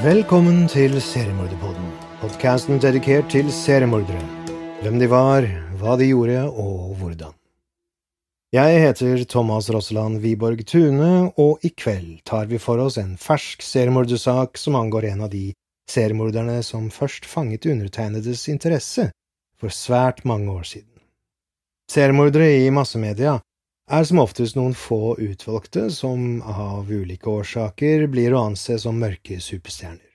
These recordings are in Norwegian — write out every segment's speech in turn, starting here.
Velkommen til Seriemorderpodden, podkasten dedikert til seriemordere. Hvem de var, hva de gjorde og hvordan. Jeg heter Thomas Rosseland Wiborg Tune, og i kveld tar vi for oss en fersk seriemordersak som angår en av de seriemorderne som først fanget undertegnedes interesse for svært mange år siden. Seriemordere i massemedia er som oftest noen få utvalgte som av ulike årsaker blir å anse som mørke superstjerner.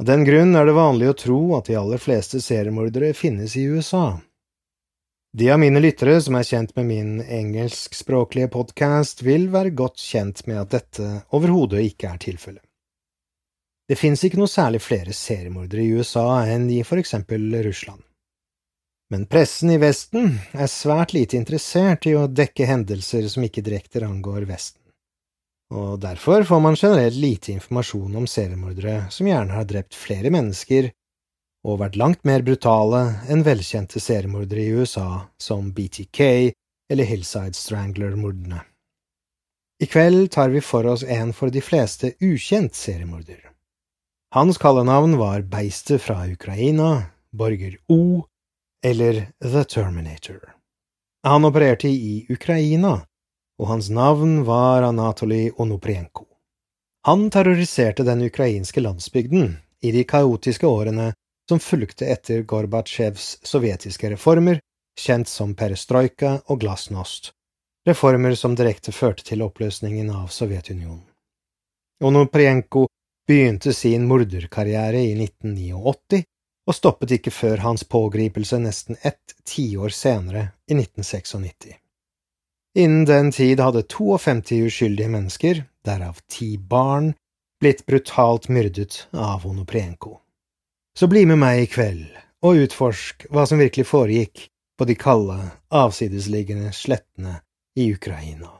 Av den grunn er det vanlig å tro at de aller fleste seriemordere finnes i USA. De av mine lyttere som er kjent med min engelskspråklige podkast, vil være godt kjent med at dette overhodet ikke er tilfellet. Det finnes ikke noe særlig flere seriemordere i USA enn i for eksempel Russland. Men pressen i Vesten er svært lite interessert i å dekke hendelser som ikke direkte angår Vesten, og derfor får man generelt lite informasjon om seriemordere som gjerne har drept flere mennesker og vært langt mer brutale enn velkjente seriemordere i USA som BTK eller Hillside Strangler-mordene. I kveld tar vi for oss en for de fleste ukjent seriemorder. Hans kallenavn var Beistet fra Ukraina, Borger O, eller The Terminator. Han opererte i Ukraina, og hans navn var Anatolij Onoprienko. Han terroriserte den ukrainske landsbygden i de kaotiske årene som fulgte etter Gorbatsjevs sovjetiske reformer, kjent som perestrojka og glasnost, reformer som direkte førte til oppløsningen av Sovjetunionen. Onoprienko begynte sin morderkarriere i 1989 og stoppet ikke før hans pågripelse nesten ett tiår senere, i 1996. Innen den tid hadde 52 uskyldige mennesker, derav ti barn, blitt brutalt myrdet av Onoprienko. Så bli med meg i kveld og utforsk hva som virkelig foregikk på de kalde, avsidesliggende slettene i Ukraina.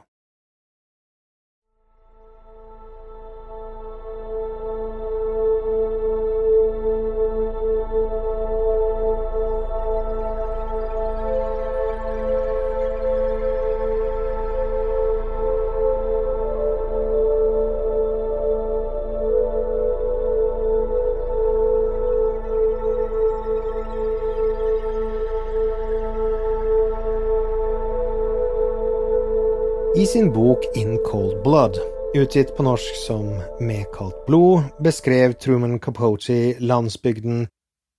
Sin bok In Cold Blood, utgitt på norsk som Med kaldt blod, beskrev Truman Capote landsbygden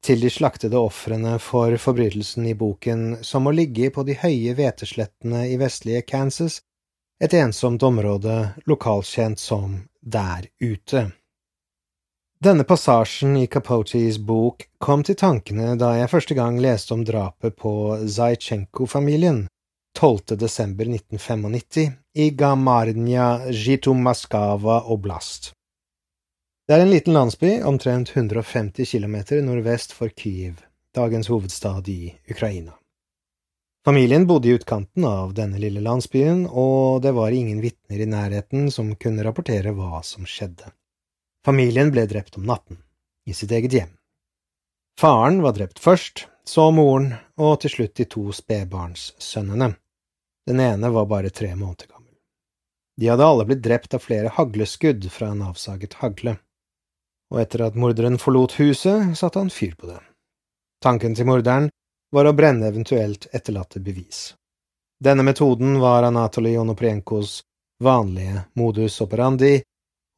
til de slaktede ofrene for forbrytelsen i boken som å ligge på de høye hveteslettene i vestlige Kansas, et ensomt område lokalkjent som Der ute. Denne passasjen i Capotes bok kom til tankene da jeg første gang leste om drapet på Zajtsjenko-familien, 12. desember 1995 i Gamarnja Zjitomaskava oblast. Det er en liten landsby omtrent 150 kilometer nordvest for Kyiv, dagens hovedstad i Ukraina. Familien bodde i utkanten av denne lille landsbyen, og det var ingen vitner i nærheten som kunne rapportere hva som skjedde. Familien ble drept om natten, i sitt eget hjem. Faren var drept først, så moren, og til slutt de to spedbarnssønnene. Den ene var bare tre måneder gammel. De hadde alle blitt drept av flere hagleskudd fra en avsaget hagle, og etter at morderen forlot huset, satte han fyr på det. Tanken til morderen var å brenne eventuelt etterlatte bevis. Denne metoden var Anatolij Onoprienkos vanlige modus operandi,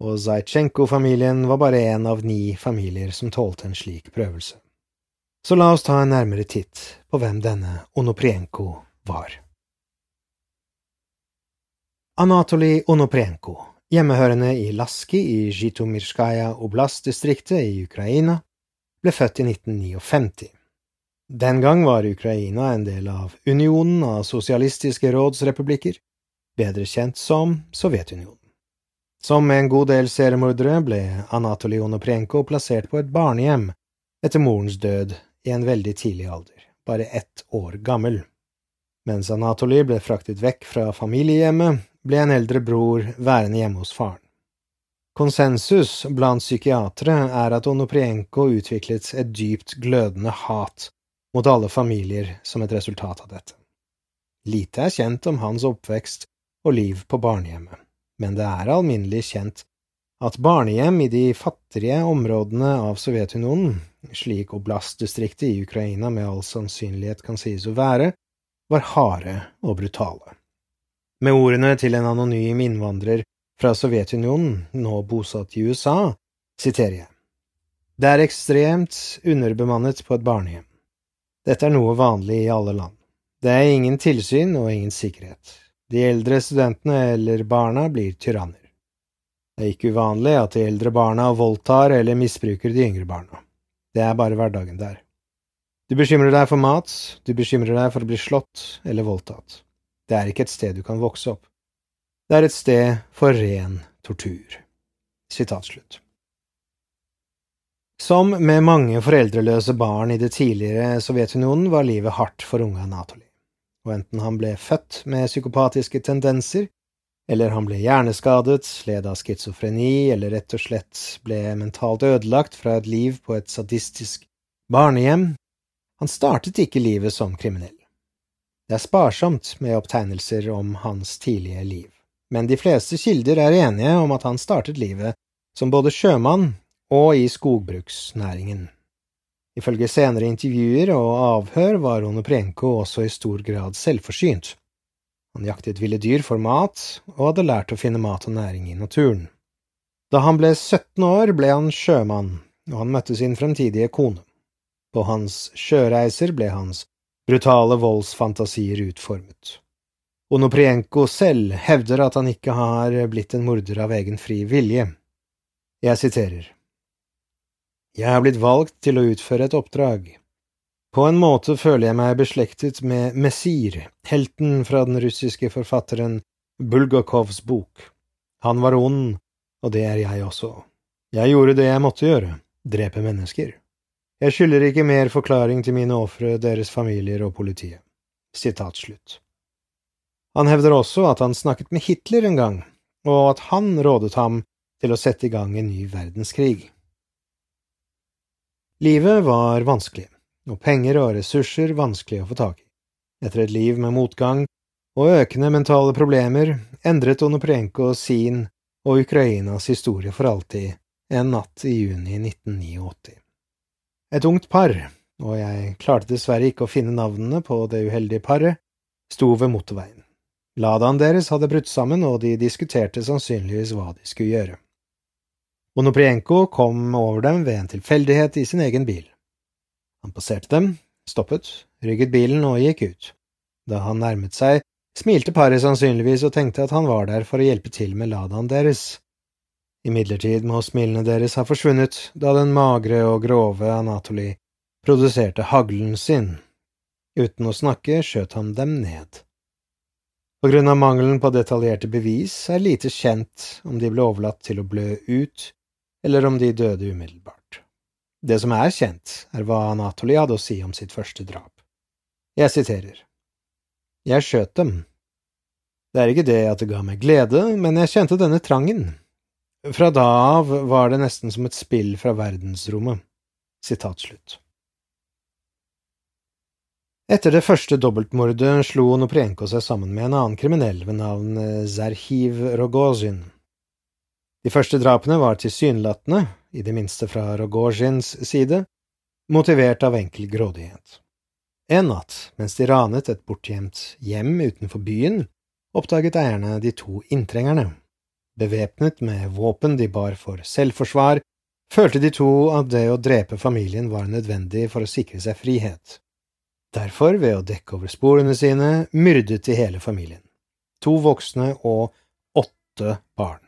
og Zajtsjenko-familien var bare en av ni familier som tålte en slik prøvelse. Så la oss ta en nærmere titt på hvem denne Onoprienko var. Anatolij Onoprenko, hjemmehørende i Laski i Zjitomirskaja oblast-distriktet i Ukraina, ble født i 1959. Den gang var Ukraina en del av Unionen av sosialistiske rådsrepublikker, bedre kjent som Sovjetunionen. Som en god del seriemordere ble Anatolij Onoprenko plassert på et barnehjem etter morens død i en veldig tidlig alder, bare ett år gammel. Mens Anatolij ble fraktet vekk fra familiehjemmet, ble en eldre bror værende hjemme hos faren. Konsensus blant psykiatere er at Onoprienko utviklet et dypt glødende hat mot alle familier som et resultat av dette. Lite er kjent om hans oppvekst og liv på barnehjemmet, men det er alminnelig kjent at barnehjem i de fattige områdene av Sovjetunionen, slik oblastdistriktet i Ukraina med all sannsynlighet kan sies å være, var harde og brutale. Med ordene til en anonym innvandrer fra Sovjetunionen, nå bosatt i USA, siterer jeg. Det er ekstremt underbemannet på et barnehjem. Dette er noe vanlig i alle land. Det er ingen tilsyn og ingen sikkerhet. De eldre studentene eller barna blir tyranner. Det er ikke uvanlig at de eldre barna voldtar eller misbruker de yngre barna. Det er bare hverdagen der. Du bekymrer deg for mat, du bekymrer deg for å bli slått eller voldtatt. Det er ikke et sted du kan vokse opp. Det er et sted for ren tortur. Sitat. Som med mange foreldreløse barn i det tidligere Sovjetunionen var livet hardt for unge Anatoly, og enten han ble født med psykopatiske tendenser, eller han ble hjerneskadet, led av schizofreni eller rett og slett ble mentalt ødelagt fra et liv på et sadistisk barnehjem, han startet ikke livet som kriminell. Det er sparsomt med opptegnelser om hans tidlige liv men de fleste kilder er enige om at han startet livet som både sjømann og i skogbruksnæringen. Ifølge senere intervjuer og avhør var Onoprenko også i stor grad selvforsynt. Han jaktet ville dyr for mat, og hadde lært å finne mat og næring i naturen. Da han ble 17 år, ble han sjømann, og han møtte sin fremtidige kone. På hans sjøreiser ble hans brutale voldsfantasier utformet. Onoprienko selv hevder at han ikke har blitt en morder av egen fri vilje. Jeg siterer. Jeg har blitt valgt til å utføre et oppdrag. På en måte føler jeg meg beslektet med Messir, helten fra den russiske forfatteren Bulgakovs bok. Han var ond, og det er jeg også. Jeg gjorde det jeg måtte gjøre, drepe mennesker. Jeg skylder ikke mer forklaring til mine ofre, deres familier og politiet. Sitat slutt. Han hevder også at han snakket med Hitler en gang, og at han rådet ham til å sette i gang en ny verdenskrig. Livet var vanskelig, og penger og ressurser vanskelig å få tak i. Etter et liv med motgang og økende mentale problemer endret Onoprienko sin og Ukrainas historie for alltid en natt i juni 1989. Et ungt par, og jeg klarte dessverre ikke å finne navnene på det uheldige paret, sto ved motorveien. Ladaen deres hadde brutt sammen, og de diskuterte sannsynligvis hva de skulle gjøre. Onoprienko kom over dem ved en tilfeldighet i sin egen bil. Han passerte dem, stoppet, rygget bilen og gikk ut. Da han nærmet seg, smilte paret sannsynligvis og tenkte at han var der for å hjelpe til med Ladaen deres. Imidlertid må smilene deres ha forsvunnet da den magre og grove Anatoli produserte haglen sin. Uten å snakke skjøt han dem ned. På grunn av mangelen på detaljerte bevis er lite kjent om de ble overlatt til å blø ut, eller om de døde umiddelbart. Det som er kjent, er hva Anatoli hadde å si om sitt første drap. Jeg siterer. Jeg skjøt dem. Det er ikke det at det ga meg glede, men jeg kjente denne trangen. Fra da av var det nesten som et spill fra verdensrommet. Sitat slutt. Etter det første dobbeltmordet slo Noprienko seg sammen med en annen kriminell ved navn eh, Zerhiv Rogozin. De første drapene var tilsynelatende, i det minste fra Rogozins side, motivert av enkel grådighet. En natt, mens de ranet et bortgjemt hjem utenfor byen, oppdaget eierne de to inntrengerne. Bevæpnet med våpen de bar for selvforsvar, følte de to at det å drepe familien var nødvendig for å sikre seg frihet. Derfor, ved å dekke over sporene sine, myrdet de hele familien. To voksne og åtte barn.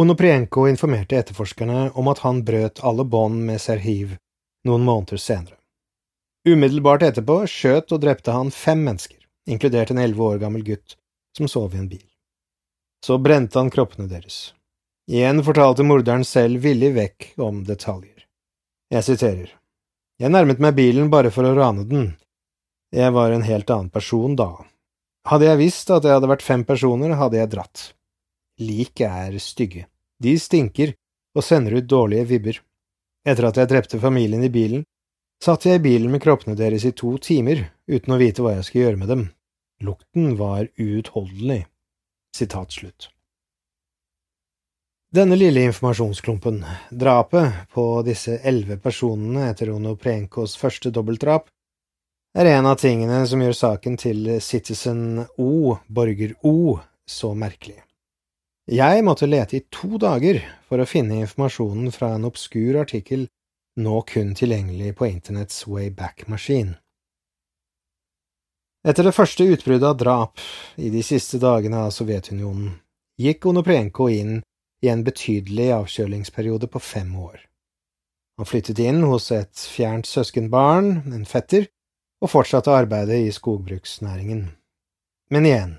Onoprienko informerte etterforskerne om at han brøt alle bånd med Serhiv noen måneder senere. Umiddelbart etterpå skjøt og drepte han fem mennesker, inkludert en elleve år gammel gutt som sov i en bil. Så brente han kroppene deres. Igjen fortalte morderen selv villig vekk om detaljer. Jeg siterer. Jeg nærmet meg bilen bare for å rane den. Jeg var en helt annen person da. Hadde jeg visst at jeg hadde vært fem personer, hadde jeg dratt. Lik er stygge. De stinker og sender ut dårlige vibber. Etter at jeg drepte familien i bilen, satt jeg i bilen med kroppene deres i to timer uten å vite hva jeg skulle gjøre med dem. Lukten var uutholdelig. Sitat slutt. Denne lille informasjonsklumpen, drapet på disse elleve personene etter Onoprenkos første dobbeltdrap, er en av tingene som gjør saken til Citizen O, borger O, så merkelig. Jeg måtte lete i to dager for å finne informasjonen fra en obskur artikkel nå kun tilgjengelig på internetts Wayback-maskin. Etter det første utbruddet av drap i de siste dagene av Sovjetunionen gikk Onoprienko inn i en betydelig avkjølingsperiode på fem år. Han flyttet inn hos et fjernt søskenbarn, en fetter, og fortsatte arbeidet i skogbruksnæringen. Men igjen,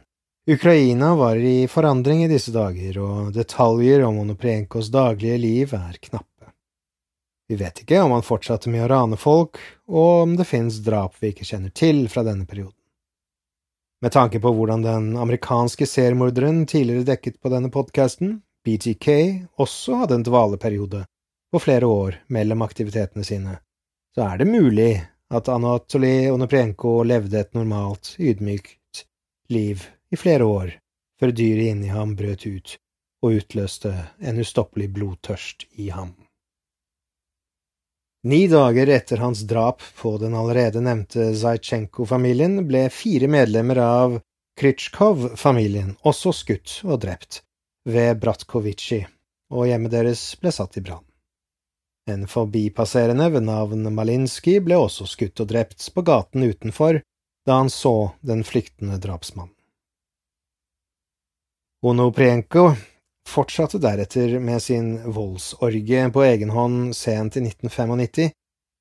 Ukraina var i forandring i disse dager, og detaljer om Onoprenkos daglige liv er knappe. Vi vet ikke om han fortsatte med å rane folk, og om det finnes drap vi ikke kjenner til fra denne perioden. Med tanke på hvordan den amerikanske seriemorderen tidligere dekket på denne podkasten, BTK, også hadde en dvaleperiode på flere år mellom aktivitetene sine, så er det mulig at Anatoly Onoprenko levde et normalt, ydmykt liv i flere år før dyret inni ham brøt ut og utløste en ustoppelig blodtørst i ham. Ni dager etter hans drap på den allerede nevnte Zajtsjenko-familien ble fire medlemmer av Krytsjkov-familien også skutt og drept ved Bratkovitsji, og hjemmet deres ble satt i brann. En forbipasserende ved navn Malinski ble også skutt og drept på gaten utenfor da han så den flyktende drapsmannen. Onoprienko fortsatte deretter med sin voldsorgie på egen hånd sent i 1995,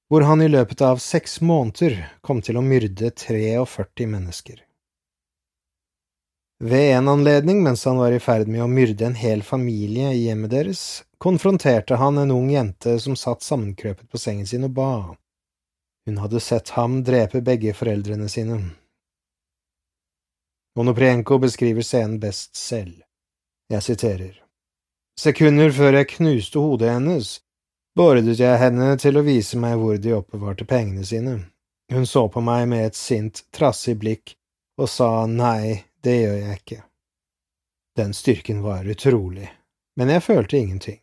hvor han i løpet av seks måneder kom til å myrde 43 mennesker. Ved en anledning, mens han var i ferd med å myrde en hel familie i hjemmet deres, konfronterte han en ung jente som satt sammenkrøpet på sengen sin og ba. Hun hadde sett ham drepe begge foreldrene sine. Monoprienko beskriver scenen best selv. Jeg siterer. Sekunder før jeg knuste hodet hennes, beordret jeg henne til å vise meg hvor de oppbevarte pengene sine. Hun så på meg med et sint, trassig blikk og sa nei, det gjør jeg ikke. Den styrken var utrolig, men jeg følte ingenting.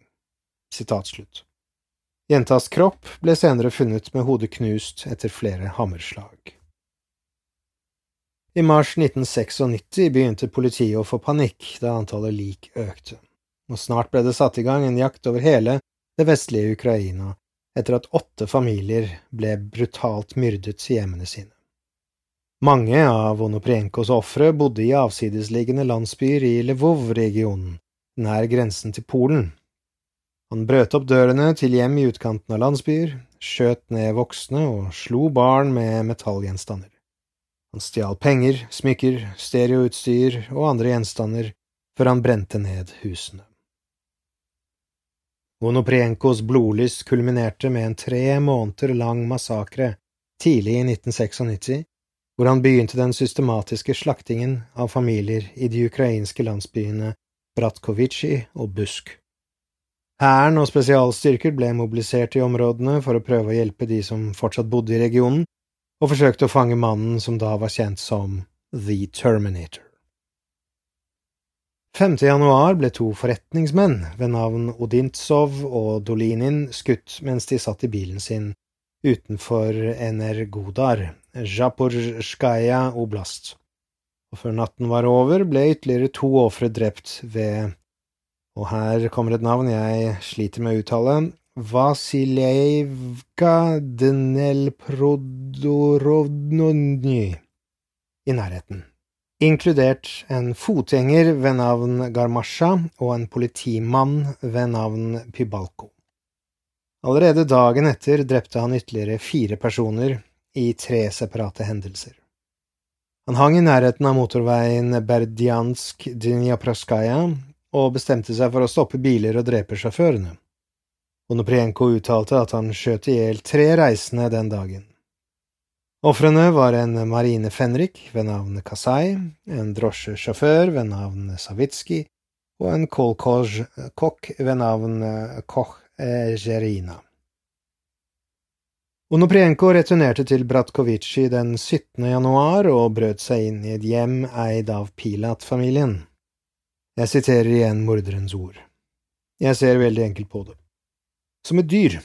Sitat. Jentas kropp ble senere funnet med hodet knust etter flere hammerslag. I mars 1996 begynte politiet å få panikk da antallet lik økte, og snart ble det satt i gang en jakt over hele det vestlige Ukraina etter at åtte familier ble brutalt myrdet i hjemmene sine. Mange av Onoprienkos ofre bodde i avsidesliggende landsbyer i Lvov-regionen, nær grensen til Polen. Han brøt opp dørene til hjem i utkanten av landsbyer, skjøt ned voksne og slo barn med metallgjenstander. Han stjal penger, smykker, stereoutstyr og andre gjenstander før han brente ned husene. Onoprienkos blodlyst kulminerte med en tre måneder lang massakre tidlig i 1996, hvor han begynte den systematiske slaktingen av familier i de ukrainske landsbyene Bratkovitsji og Busk. Hæren og spesialstyrker ble mobilisert i områdene for å prøve å hjelpe de som fortsatt bodde i regionen, og forsøkte å fange mannen som da var kjent som The Terminator. 5. januar ble to forretningsmenn ved navn Odintsov og Dolinin skutt mens de satt i bilen sin utenfor Energodar, Zaporsjskaja oblast, og før natten var over, ble ytterligere to ofre drept ved, og her kommer et navn jeg sliter med å uttale, Vasiljevka Dnelprodorovnonj i nærheten, inkludert en fotgjenger ved navn Garmasha og en politimann ved navn Pybalko. Allerede dagen etter drepte han ytterligere fire personer i tre separate hendelser. Han hang i nærheten av motorveien Berdjansk Dnjapraskaja og bestemte seg for å stoppe biler og drepe sjåførene. Onoprienko uttalte at han skjøt i hjel tre reisende den dagen. Ofrene var en marine fenrik ved navn Kasai, en drosjesjåfør ved navn Savitski og en kolkosj-kokk ved navn Koch Jerina. Onoprienko returnerte til Bratkovici den 17. januar og brøt seg inn i et hjem eid av Pilat-familien. Jeg siterer igjen morderens ord. Jeg ser veldig enkelt på det. Som et dyr.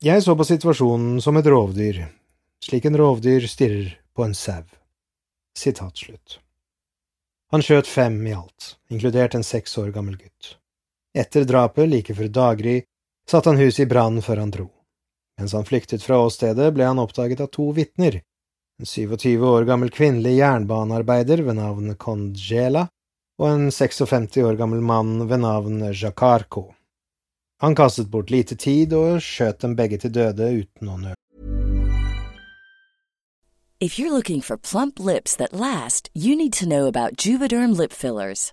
Jeg så på situasjonen som et rovdyr, slik en rovdyr stirrer på en sau. Sitat slutt. Han skjøt fem i alt, inkludert en seks år gammel gutt. Etter drapet, like før daggry, satte han huset i brann før han dro. Mens han flyktet fra åstedet, ble han oppdaget av to vitner, en 27 år gammel kvinnelig jernbanearbeider ved navn Kondjela og en 56 år gammel mann ved navn Jakarko. Han kastet bort lite tid og skjøt dem begge til døde uten å nøle. If you're looking for plump lips that last, you need to know about Juvederm lip fillers.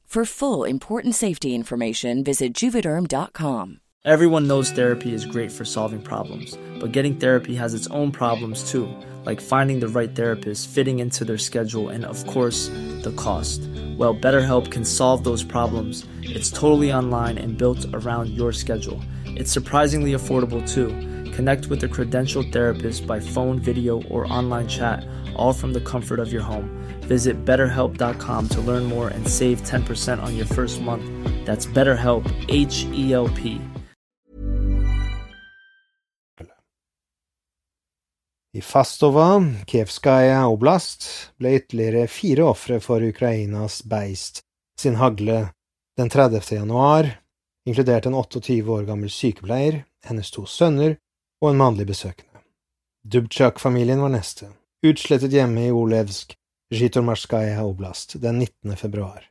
For full important safety information, visit juvederm.com. Everyone knows therapy is great for solving problems, but getting therapy has its own problems too, like finding the right therapist, fitting into their schedule, and of course, the cost. Well, BetterHelp can solve those problems. It's totally online and built around your schedule. It's surprisingly affordable too. Connect with a credentialed therapist by phone, video, or online chat, all from the comfort of your home. Visit betterhelp.com to learn more and save 10% on your first month. That's BetterHelp, H E L P. I Fastova, Kievskaja oblast, ble ytterligere fire ofre for Ukrainas beist sin hagle den 30. januar, inkludert en 28 år gammel sykepleier, hennes to sønner og en mannlig besøkende. Dubčak-familien var neste, utslettet hjemme i Olevsk, Zjitomorskaja oblast, den 19. februar.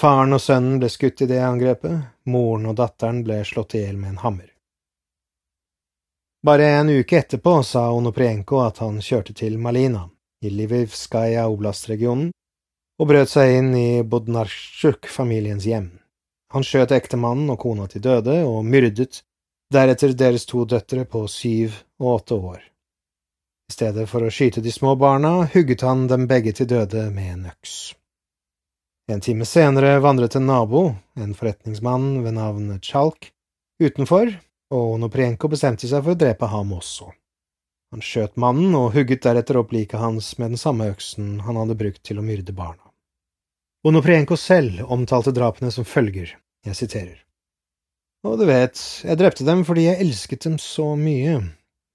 Faren og sønnen ble skutt i det angrepet, moren og datteren ble slått i hjel med en hammer. Bare en uke etterpå sa Onoprienko at han kjørte til Malina, i Livivskaja oblast-regionen, og brøt seg inn i Bodnarsjuk-familiens hjem. Han skjøt ektemannen og kona til døde og myrdet deretter deres to døtre på syv og åtte år. I stedet for å skyte de små barna, hugget han dem begge til døde med en øks. En time senere vandret en nabo, en forretningsmann ved navn Chalk, utenfor og Onoprienko bestemte seg for å drepe ham også. Han skjøt mannen og hugget deretter opp liket hans med den samme øksen han hadde brukt til å myrde barna. Onoprienko selv omtalte drapene som følger, jeg siterer. Og du vet, jeg drepte dem fordi jeg elsket dem så mye,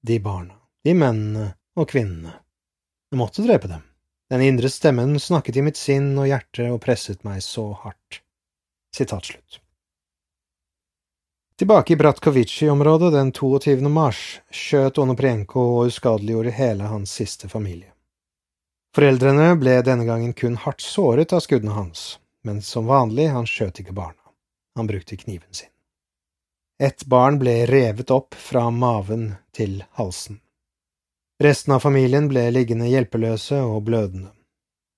de barna, de mennene og kvinnene. Jeg måtte drepe dem. Den indre stemmen snakket i mitt sinn og hjerte og presset meg så hardt. Sitat slutt. Tilbake i Bratkovici-området den 22. mars skjøt Onoprienko og uskadeliggjorde hele hans siste familie. Foreldrene ble denne gangen kun hardt såret av skuddene hans, men som vanlig, han skjøt ikke barna. Han brukte kniven sin. ett barn ble revet opp fra maven til halsen. Resten av familien ble liggende hjelpeløse og blødende.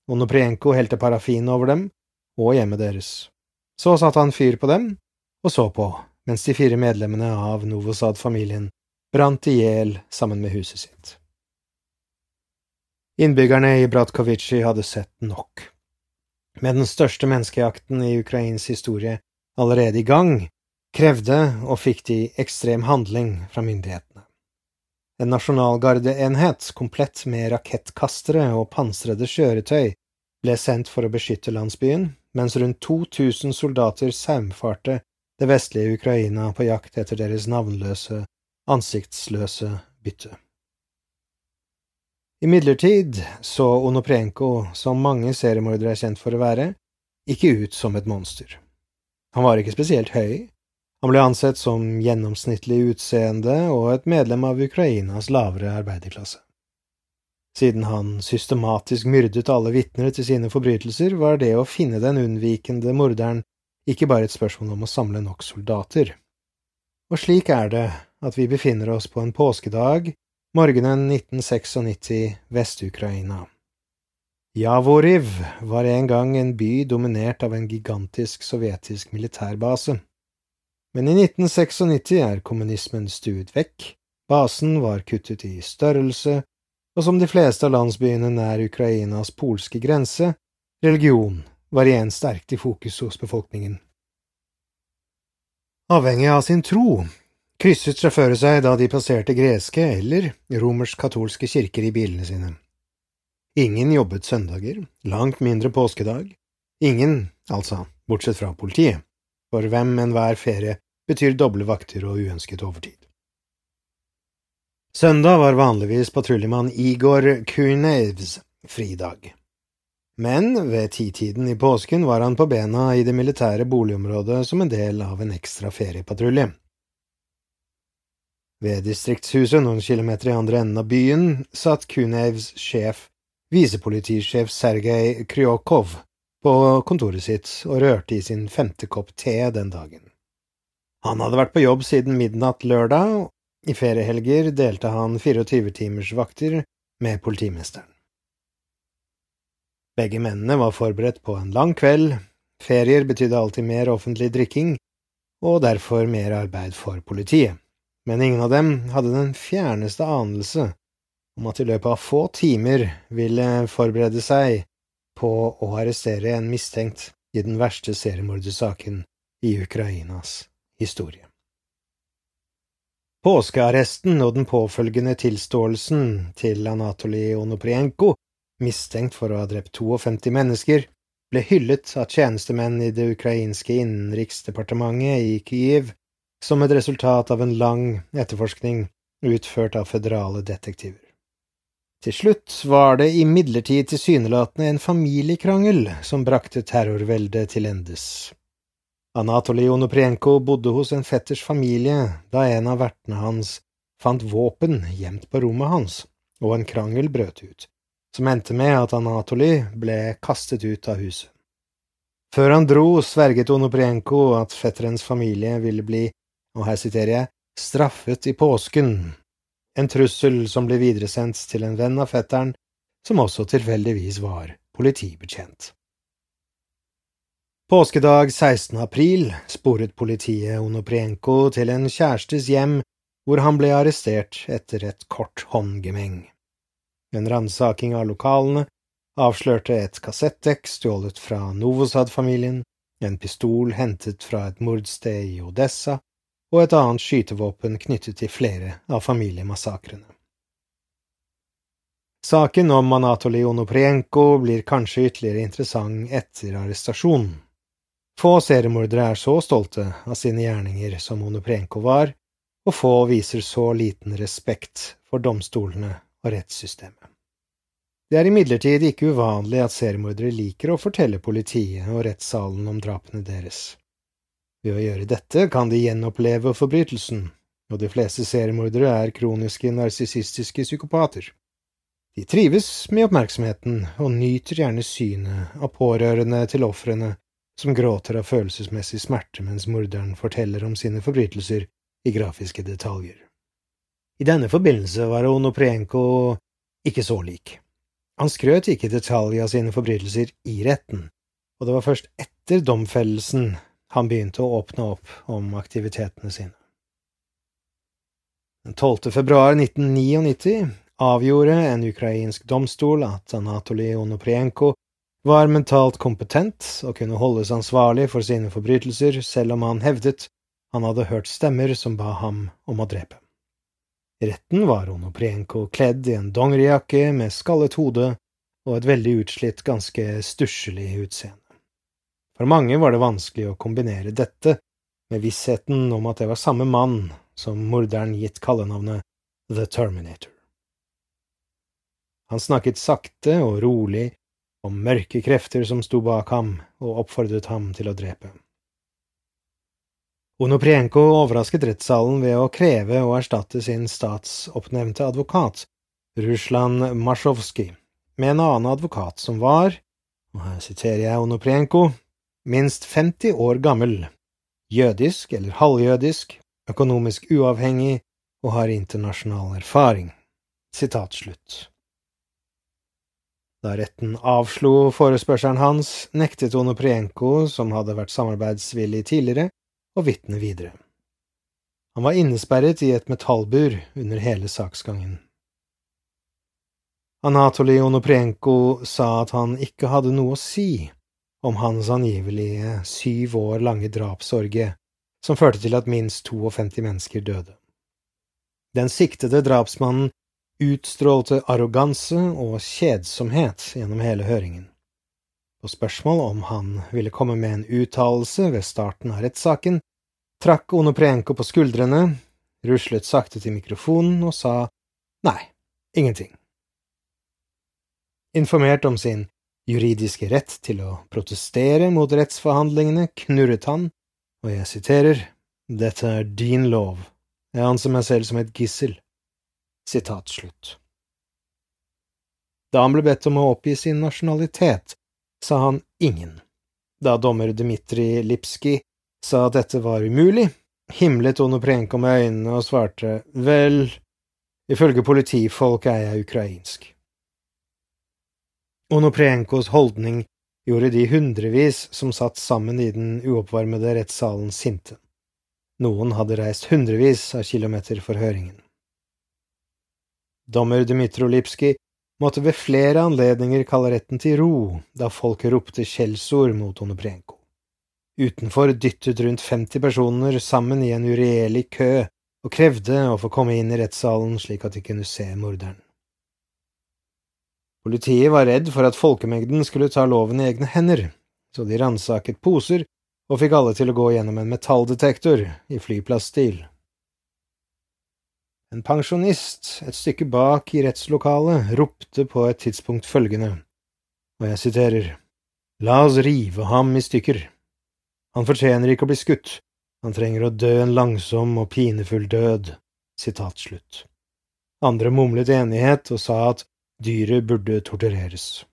Onoprienko helte parafin over dem og hjemmet deres. Så satte han fyr på dem og så på mens de fire medlemmene av Novosad-familien brant i hjel sammen med huset sitt. Innbyggerne i Bratkovici hadde sett nok. Med den største menneskejakten i Ukrains historie allerede i gang, krevde og fikk de ekstrem handling fra myndighetene. En nasjonalgardeenhet komplett med rakettkastere og pansrede kjøretøy ble sendt for å beskytte landsbyen, mens rundt 2000 soldater saumfarte det vestlige Ukraina på jakt etter deres navnløse, ansiktsløse bytte. Imidlertid så Onoprenko, som mange seriemordere er kjent for å være, ikke ut som et monster. Han var ikke spesielt høy, han ble ansett som gjennomsnittlig utseende og et medlem av Ukrainas lavere arbeiderklasse. Siden han systematisk myrdet alle vitner til sine forbrytelser, var det å finne den unnvikende morderen ikke bare et spørsmål om å samle nok soldater. Og slik er det at vi befinner oss på en påskedag Morgenen 1996, Vest-Ukraina. Javoriv var en gang en by dominert av en gigantisk sovjetisk militærbase. Men i 1996 er kommunismen stuet vekk, basen var kuttet i størrelse, og som de fleste av landsbyene nær Ukrainas polske grense, religion var igjen sterkt i fokus hos befolkningen. Avhengig av sin tro krysset sjåfører seg da de passerte greske eller romersk-katolske kirker i bilene sine. Ingen jobbet søndager, langt mindre påskedag. Ingen, altså, bortsett fra politiet, for hvem enhver ferie betyr doble vakter og uønsket overtid. Søndag var vanligvis patruljemann Igor Kunevs fridag. Men ved titiden i påsken var han på bena i det militære boligområdet som en del av en ekstra feriepatrulje. Ved distriktshuset noen kilometer i andre enden av byen satt Kunevs sjef, visepolitisjef Sergej Kryokov, på kontoret sitt og rørte i sin femte kopp te den dagen. Han hadde vært på jobb siden midnatt lørdag, i feriehelger delte han 24 timers vakter med politimesteren. Begge mennene var forberedt på en lang kveld, ferier betydde alltid mer offentlig drikking, og derfor mer arbeid for politiet men ingen av dem hadde den fjerneste anelse om at i løpet av få timer ville forberede seg på å arrestere en mistenkt i den verste seriemordersaken i Ukrainas historie. Påskearresten og den påfølgende tilståelsen til Anatolij Onoprienko, mistenkt for å ha drept 52 mennesker, ble hyllet av tjenestemenn i det ukrainske innenriksdepartementet i Kyiv som et resultat av en lang etterforskning utført av føderale detektiver. Til slutt var det imidlertid tilsynelatende en familiekrangel som brakte terrorveldet til endes. Anatolij Onoprienko bodde hos en fetters familie da en av vertene hans fant våpen gjemt på rommet hans, og en krangel brøt ut, som endte med at Anatolij ble kastet ut av huset. Før han dro, sverget Onoprienko at fetterens familie ville bli og her siterer jeg, straffet i påsken, en trussel som ble videresendt til en venn av fetteren, som også tilfeldigvis var politibetjent. Påskedag 16. april sporet politiet Onoprienko til en kjærestes hjem hvor han ble arrestert etter et kort håndgemeng. En ransaking av lokalene avslørte et kassettdekk stjålet fra Novosad-familien, en pistol hentet fra et mordsted i Odessa og et annet skytevåpen knyttet til flere av familiemassakrene. Saken om Anatolij Onoprienko blir kanskje ytterligere interessant etter arrestasjonen. Få seriemordere er så stolte av sine gjerninger som Onoprienko var, og få viser så liten respekt for domstolene og rettssystemet. Det er imidlertid ikke uvanlig at seriemordere liker å fortelle politiet og rettssalen om drapene deres. Ved å gjøre dette kan de gjenoppleve forbrytelsen, og de fleste seriemordere er kroniske narsissistiske psykopater. De trives med oppmerksomheten og nyter gjerne synet av pårørende til ofrene som gråter av følelsesmessig smerte mens morderen forteller om sine forbrytelser i grafiske detaljer. I denne forbindelse var Onoprienko ikke så lik. Han skrøt ikke i detalj av sine forbrytelser i retten, og det var først etter domfellelsen han begynte å åpne opp om aktivitetene sine. Den 12. februar 1999 avgjorde en ukrainsk domstol at Anatolij Onoprienko var mentalt kompetent og kunne holdes ansvarlig for sine forbrytelser selv om han hevdet han hadde hørt stemmer som ba ham om å drepe. I retten var Onoprienko kledd i en dongerijakke med skallet hode og et veldig utslitt, ganske stusslig utseende. For mange var det vanskelig å kombinere dette med vissheten om at det var samme mann som morderen gitt kallenavnet The Terminator. Han snakket sakte og rolig om mørke krefter som sto bak ham og oppfordret ham til å drepe. Onoprienko overrasket rettssalen ved å kreve å erstatte sin statsoppnevnte advokat, Ruslan Masjovskij, med en annen advokat som var, og her siterer jeg Onoprienko, minst 50 år gammel, jødisk eller halvjødisk, økonomisk uavhengig og har internasjonal erfaring. Sitat slutt. Da retten avslo forespørselen hans, nektet Onoprienko, som hadde vært samarbeidsvillig tidligere, å vitne videre. Han var innesperret i et metallbur under hele saksgangen. Anatolij Onoprienko sa at han ikke hadde noe å si om hans angivelige syv år lange drapsorgie, som førte til at minst 52 mennesker døde. Den siktede drapsmannen utstrålte arroganse og kjedsomhet gjennom hele høringen. På spørsmål om han ville komme med en uttalelse ved starten av rettssaken, trakk Onoprenko på skuldrene, ruslet sakte til mikrofonen og sa nei, ingenting. Informert om sin juridiske rett til å protestere mot rettsforhandlingene, knurret han, og jeg siterer, dette er din lov, jeg anser meg selv som et gissel. Sitat slutt. Da han ble bedt om å oppgi sin nasjonalitet, sa han ingen. Da dommer Dmitrij Lipskij sa at dette var umulig, himlet Onoprenko med øynene og svarte vel, ifølge politifolk er jeg ukrainsk. Onoprenkos holdning gjorde de hundrevis som satt sammen i den uoppvarmede rettssalen, sinte. Noen hadde reist hundrevis av kilometer for høringen. Dommer Dmytro Lipskij måtte ved flere anledninger kalle retten til ro da folk ropte skjellsord mot Onoprenko. Utenfor dyttet rundt 50 personer sammen i en uregjerlig kø og krevde å få komme inn i rettssalen slik at de kunne se morderen. Politiet var redd for at folkemengden skulle ta loven i egne hender, så de ransaket poser og fikk alle til å gå gjennom en metalldetektor i flyplassstil. En pensjonist et stykke bak i rettslokalet ropte på et tidspunkt følgende, og jeg siterer, La oss rive ham i stykker. Han fortjener ikke å bli skutt, han trenger å dø en langsom og pinefull død. Sitat slutt. Andre mumlet enighet og sa at dyret burde tortureres.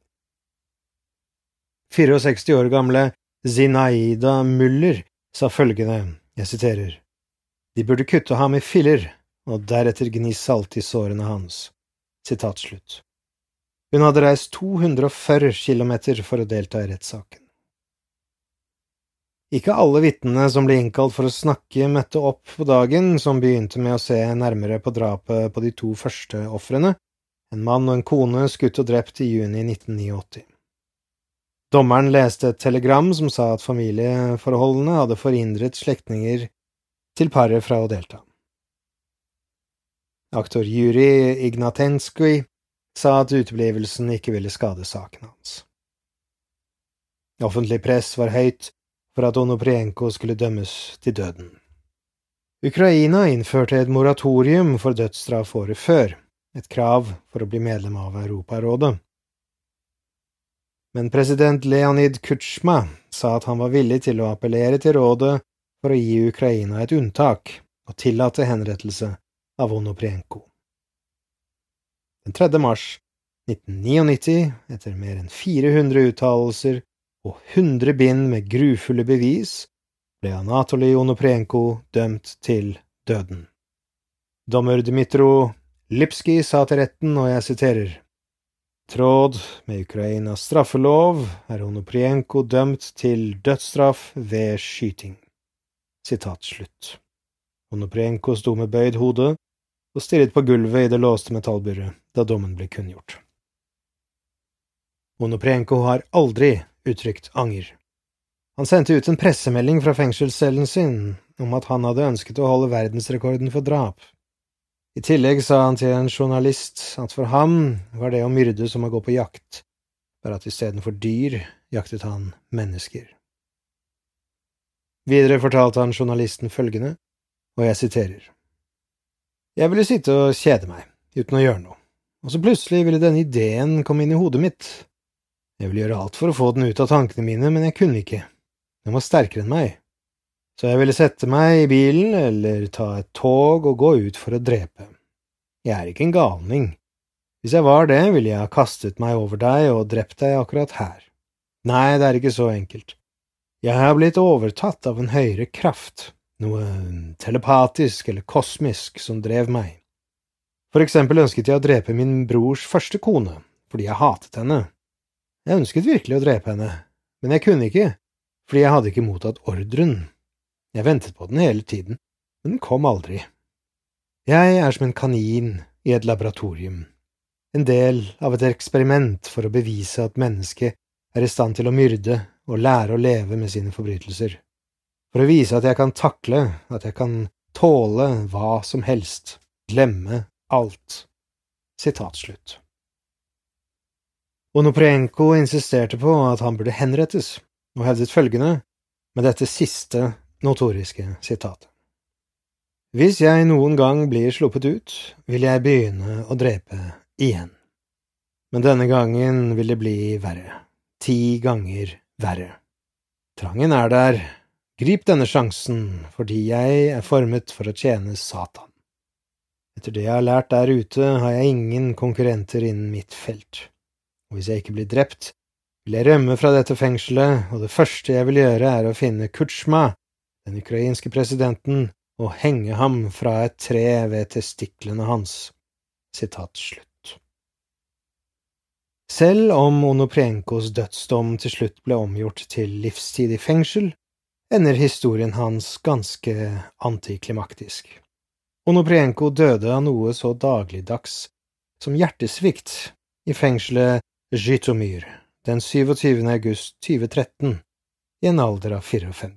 64 år gamle Zinaida Müller sa følgende, jeg siterer, De burde kutte ham i filler, og deretter gni salt i sårene hans. Sitat slutt. Hun hadde reist 240 kilometer for å delta i rettssaken. Ikke alle vitnene som ble innkalt for å snakke, møtte opp på dagen som begynte med å se nærmere på drapet på de to første ofrene, en mann og en kone skutt og drept i juni 1989. Dommeren leste et telegram som sa at familieforholdene hadde forhindret slektninger til paret fra å delta. Aktor Juri Ignatenskij sa at uteblivelsen ikke ville skade saken hans. Offentlig press var høyt for at Onoprienko skulle dømmes til døden. Ukraina innførte et moratorium for dødsstraff året før, et krav for å bli medlem av Europarådet. Men president Leonid Kutsjma sa at han var villig til å appellere til rådet for å gi Ukraina et unntak og tillate henrettelse av Onoprienko. Den 3. mars 1999, etter mer enn 400 uttalelser og hundre bind med grufulle bevis ble Anatolij Onoprienko dømt til døden. Dommer Dmitro Lipskij sa til retten, og jeg siterer, Tråd med Ukrainas straffelov er Onoprienko dømt til dødsstraff ved skyting. Sitat slutt. Onoprienko sto med bøyd hode og stirret på gulvet i det låste metallburet da dommen ble kunngjort. Onoprienko har aldri uttrykt anger. Han sendte ut en pressemelding fra fengselscellen sin om at han hadde ønsket å holde verdensrekorden for drap. I tillegg sa han til en journalist at for ham var det å myrde som å gå på jakt, bare at istedenfor dyr jaktet han mennesker. Videre fortalte han journalisten følgende, og jeg siterer. Jeg ville sitte og kjede meg, uten å gjøre noe, og så plutselig ville denne ideen komme inn i hodet mitt. Jeg ville gjøre alt for å få den ut av tankene mine, men jeg kunne ikke. Den var sterkere enn meg. Så jeg ville sette meg i bilen eller ta et tog og gå ut for å drepe. Jeg er ikke en galning. Hvis jeg var det, ville jeg ha kastet meg over deg og drept deg akkurat her. Nei, det er ikke så enkelt. Jeg har blitt overtatt av en høyere kraft, noe telepatisk eller kosmisk som drev meg. For eksempel ønsket jeg å drepe min brors første kone, fordi jeg hatet henne. Jeg ønsket virkelig å drepe henne, men jeg kunne ikke, fordi jeg hadde ikke mottatt ordren. Jeg ventet på den hele tiden, men den kom aldri. Jeg er som en kanin i et laboratorium, en del av et eksperiment for å bevise at mennesket er i stand til å myrde og lære å leve med sine forbrytelser, for å vise at jeg kan takle, at jeg kan tåle hva som helst, glemme alt. Sitat slutt. Onoprienko insisterte på at han burde henrettes, og hevdet følgende med dette siste notoriske sitatet. Hvis jeg noen gang blir sluppet ut, vil jeg begynne å drepe igjen. Men denne gangen vil det bli verre. Ti ganger verre. Trangen er der. Grip denne sjansen, fordi jeg er formet for å tjene Satan. Etter det jeg har lært der ute, har jeg ingen konkurrenter innen mitt felt. Og hvis jeg ikke blir drept, vil jeg rømme fra dette fengselet, og det første jeg vil gjøre, er å finne Kutsjma, den ukrainske presidenten, og henge ham fra et tre ved testiklene hans. Sitat slutt. Selv om Onoprienkos dødsdom til slutt ble omgjort til livstid i fengsel, ender historien hans ganske antiklimaktisk. Onoprienko døde av noe så dagligdags som hjertesvikt i fengselet Zhytomyr den 27. august 2013 i en alder av 54.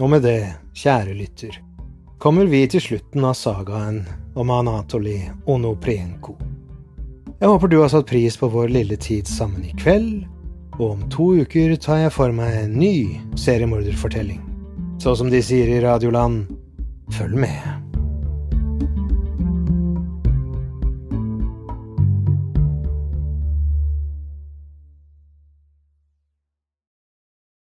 Og med det, kjære lytter, kommer vi til slutten av sagaen om Anatoli Onoprienko. Jeg håper du har satt pris på vår lille tid sammen i kveld, og om to uker tar jeg for meg en ny seriemorderfortelling. Så som de sier i Radioland, følg med.